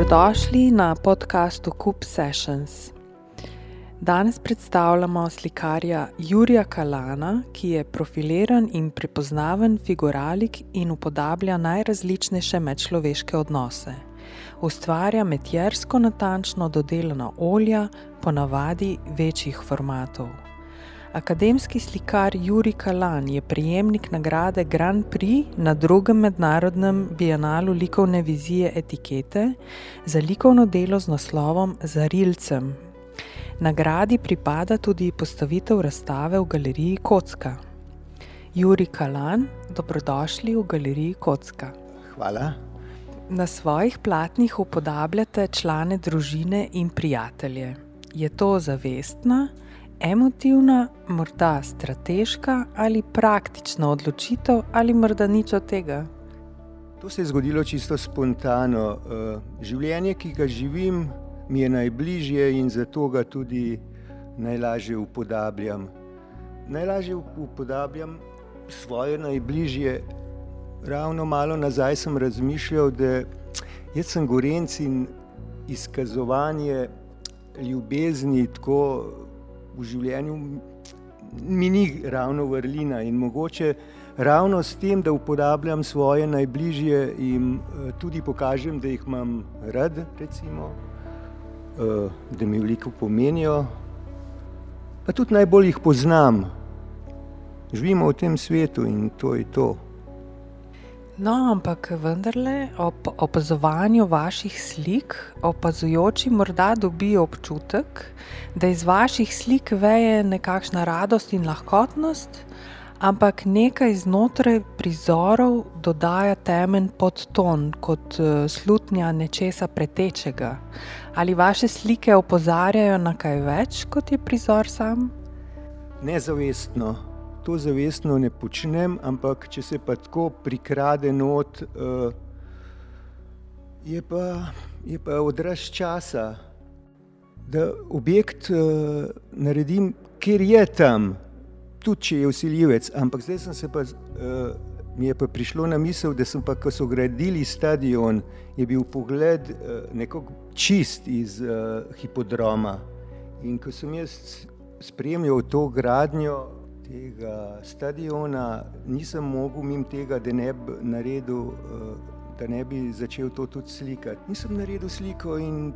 Dobrodošli na podkastu Coop Sessions. Danes predstavljamo slikarja Jurija Kalana, ki je profiliran in prepoznaven figuralik in upodablja najrazličnejše medčloveške odnose. Ustvarja metjersko natančno dodelana olja, ponavadi večjih formatov. Akademski slikar Juri Kalan je prejemnik nagrade Grand Prix na drugem mednarodnem bienalu likovne vizije etikete za likovno delo z naslovom Zarilcem. Nagradi pripada tudi postavitev razstave v galeriji Kocka. Juri Kalan, dobrodošli v galeriji Kocka. Hvala. Na svojih platnih upodabljate člane družine in prijatelje. Je to zavestna? Emotivna, morda strateška ali praktična odločitev, ali morda nič od tega? To se je zgodilo čisto spontano. Eh, življenje, ki ga živim, mi je najbližje in zato ga tudi najlažje upodabljam. Najlažje upodabljam svoje najbližje. Ravno malo nazaj sem razmišljal, da sem gorenc in izkazovanje ljubezni tako v življenju mi ni ravno vrlina in mogoče ravno s tem, da uporabljam svoje najbližje in uh, tudi pokažem, da jih imam rad, recimo, uh, da mi veliko pomenijo, pa tudi najbolj jih poznam. Živimo v tem svetu in to je to. No, ampak vendarle ob opazovanju vaših slik, opazujoči morda dobijo občutek, da iz vaših slik veje nekakšna radost in lahkotnost, ampak nekaj znotraj prizorov dodaja temen podton, kot slutnja nečesa pretečega. Ali vaše slike opozarjajo na kaj več, kot je prizor sam? Nezavestno to zavestno ne počnem, ampak če se pa tako prikrade not, uh, je, pa, je pa odraz časa, da objekt uh, naredim, ker je tam, tudi če je usiljivec. Ampak zdaj sem se pa. Uh, Mi je pa prišlo na misel, da sem pa, ko so gradili stadion, je bil pogled uh, nekako čist iz uh, hipodroma. In ko sem jaz spremljal to gradnjo, tega stadiona, nisem mogel mimo tega, da ne bi naredil, eh, da ne bi začel to tudi slikati. Nisem naredil sliko in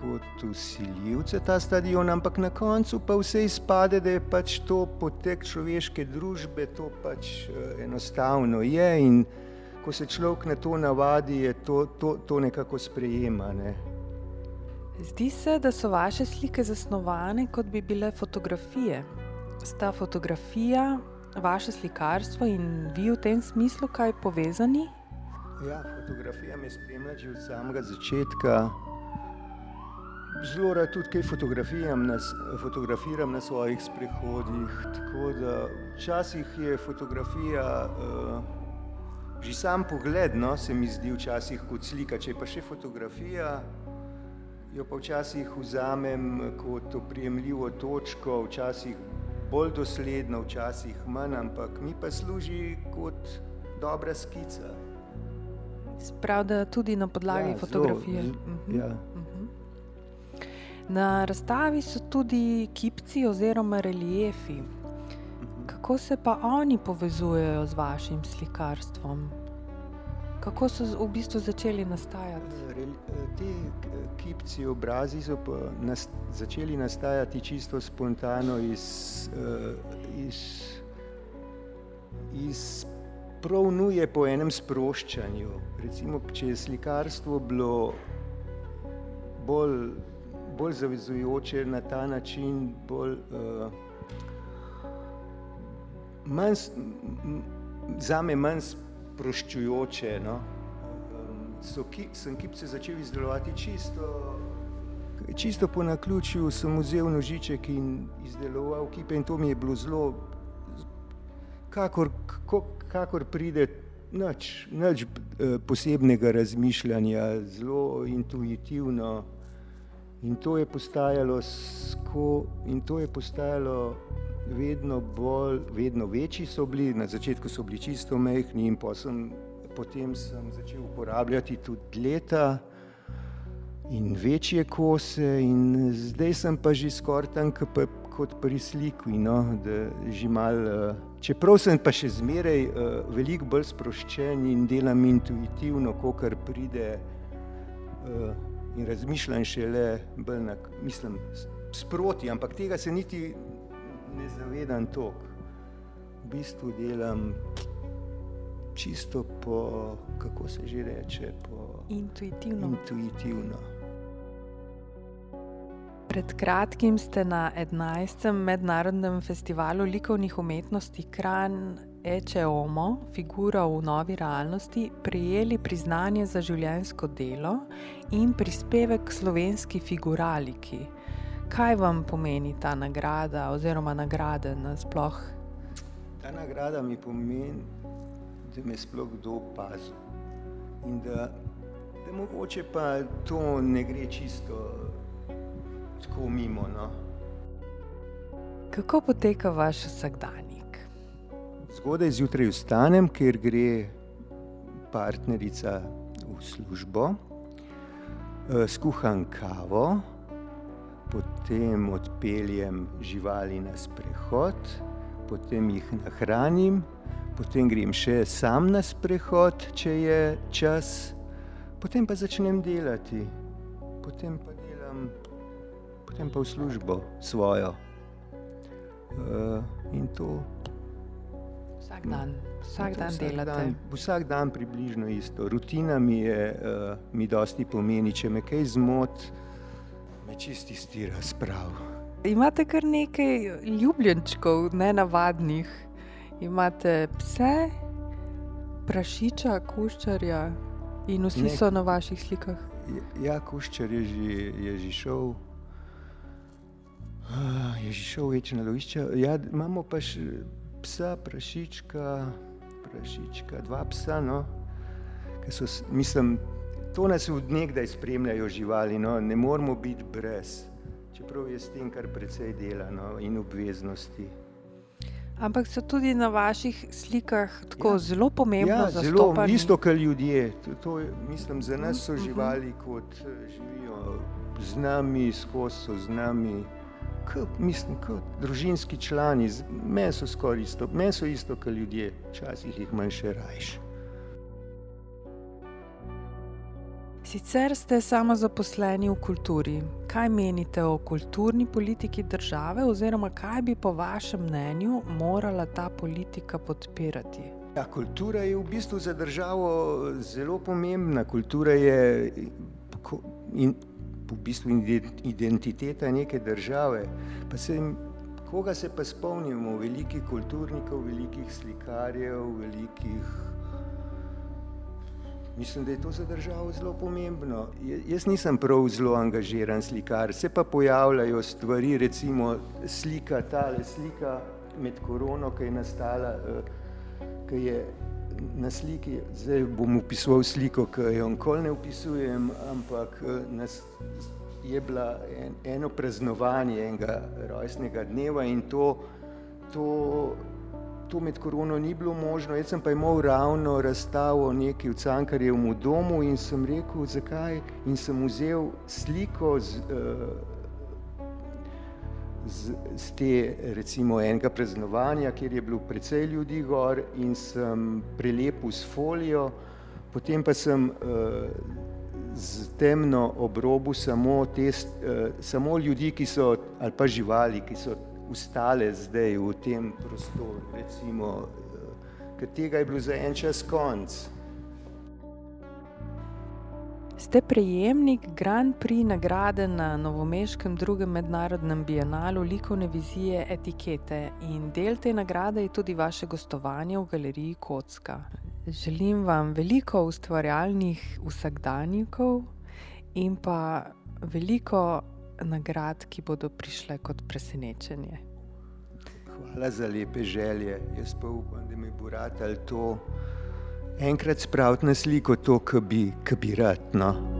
kot usiljivce ta stadion, ampak na koncu pa vse izpade, da je pač to potek človeške družbe, to pač eh, enostavno je in ko se človek na to navadi, je to, to, to nekako sprejema. Ne. Zdi se, da so vaše slike zasnovane, kot bi bile fotografije sta fotografija, vaše slikarstvo in vi v tem smislu kaj povezani? Ja, fotografija me spremlja že od samega začetka. Zelo rad tudi kaj fotografiram na, fotografiram na svojih sprehodih. Tako da včasih je fotografija, uh, že sam pogled, no, se mi zdi včasih kot slika. Če je pa še fotografija, jo pa včasih vzamem kot oprijemljivo točko, včasih bolj dosledno, včasih manj, ampak mi pa služi kot dobra skica. Sprav, da tudi na podlagi ja, fotografije. Zelo, mhm. ja. Mhm. Na razstavi so tudi kipci oziroma reliefi. Mhm. Kako se pa oni povezujejo z vašim slikarstvom? Kako so v bistvu začeli nastajati? Ti kipci obrazi so pa nas, začeli nastajati čisto spontano iz, iz, iz pravnuje po enem sproščanju. Recimo, če je slikarstvo bilo bolj, bolj zavezujoče na ta način, bolj, uh, manj, za me manj sproščujoče. No? So, ki, sem kipce začel izdelovati čisto, čisto po naključju, sem vzel nožiček in izdeloval kipe in to mi je bilo zelo, kakor, kakor pride, nič, nič eh, posebnega razmišljanja, zelo intuitivno. In to je postajalo, sko, in to je postajalo vedno bolj, vedno večji so bili, na začetku so bili čisto mehki in sem, potem sem začel uporabljati tudi leta. in večje kose, in zdaj sem pa že skoraj tam, kot pri sliku. No, mal, uh, čeprav sem pa še zmeraj uh, veliko bolj sproščen in delam intuitivno, ko kar pride. Uh, in razmišljam šele, na, mislim, sproti, ampak tega se niti ne zavedam toliko. V bistvu delam čisto po, kako se že reče, po intuitivno. intuitivno. Pred kratkim ste na 11. mednarodnem festivalu likovnih umetnosti Kran Eče Omo, figura v novi realnosti, prejeli priznanje za življensko delo in prispevek slovenski figuraliki. Kaj vam pomeni ta nagrada oziroma nagrade nasploh? Ta nagrada mi pomeni, da me sploh kdo opazi in da, da mogoče pa to ne gre čisto tako mimo. No. Kako poteka vaš vsakdanjik? Zgodaj zjutraj vstanem, ker gre partnerica v službo, eh, skuham kavo, potem odpeljem živali na sprehod, potem jih nahranim, potem grem še sam na sprehod, če je čas, potem pa začnem delati, potem pa delam potem pa v službo svojo. Uh, in to. Vsak dan, vsak dan vsak delate. Dan, vsak dan približno isto. Rutina mi je, uh, mi dosti pomeni, če me kaj zmot, me čisti stira sprav. Imate kar nekaj ljubljenčkov, ne navadnih. Imate pse, prašiča, kuščarja in vsi Nek... so na vaših slikah. Ja, kuščar je že, je že šel. Ah, je že šel več na lovišče. Ja, imamo pa še psa, prašička, prašička dva psa. No, so, mislim, to nas od nekdaj spremljajo živali, no, ne moramo biti brez, čeprav je s tem kar precej dela no, in obveznosti. Ampak so tudi na vaših slikah tako ja. zelo pomembno ja, zelo, isto kot ljudje. To, to, mislim, za nas so mhm. živali, kot eh, živijo z nami, skozi so z nami kot, mislim, kot družinski člani, meni so skoraj isto, meni so isto, kot ljudje, včasih jih manj še rajš. Sicer ste samo zaposleni v kulturi. Kaj menite o kulturni politiki države, oziroma kaj bi po vašem mnenju morala ta politika podpirati? Ja, kultura je v bistvu za državo zelo pomembna. Kultura je in v bistvu identiteta neke države. Pa se, koga se pa spomnimo? Velikih kulturnikov, velikih slikarjev, velikih. Mislim, da je to za državo zelo pomembno. Jaz nisem prav zelo angažiran slikar, se pa pojavljajo stvari, recimo slika, tale slika med korono, ki je nastala, eh, ki je na sliki, zdaj bom opisoval sliko, ki jo nikoli ne opisujem, ampak eh, nas, je bila en, eno praznovanje enega rojstnega dneva in to, to, to med korono ni bilo možno. Jaz sem pa imel ravno razstavo nekaj v Cankarjevem domu in sem rekel, zakaj in sem vzel sliko z, uh, z, z te, recimo, enega praznovanja, kjer je bilo precej ljudi gor in sem prelepil s folijo, potem pa sem uh, z temno obrobu samo, te, uh, samo ljudi, ki so, ali pa živali, ki so ustale zdaj v tem prostoru, recimo, uh, ker tega je bilo za en čas konc. Ste prejemnik Grand Prix nagrade na Novomeškem drugem mednarodnem bienalu likovne vizije etikete in del te nagrade je tudi vaše gostovanje v galeriji Kocka. Želim vam veliko ustvarjalnih vsakdanjikov in pa veliko nagrad, ki bodo prišle kot presenečenje. Hvala za lepe želje. Jaz pa upam, da mi bo rad ali to enkrat spraviti na sliko to, kar bi, bi rad. No.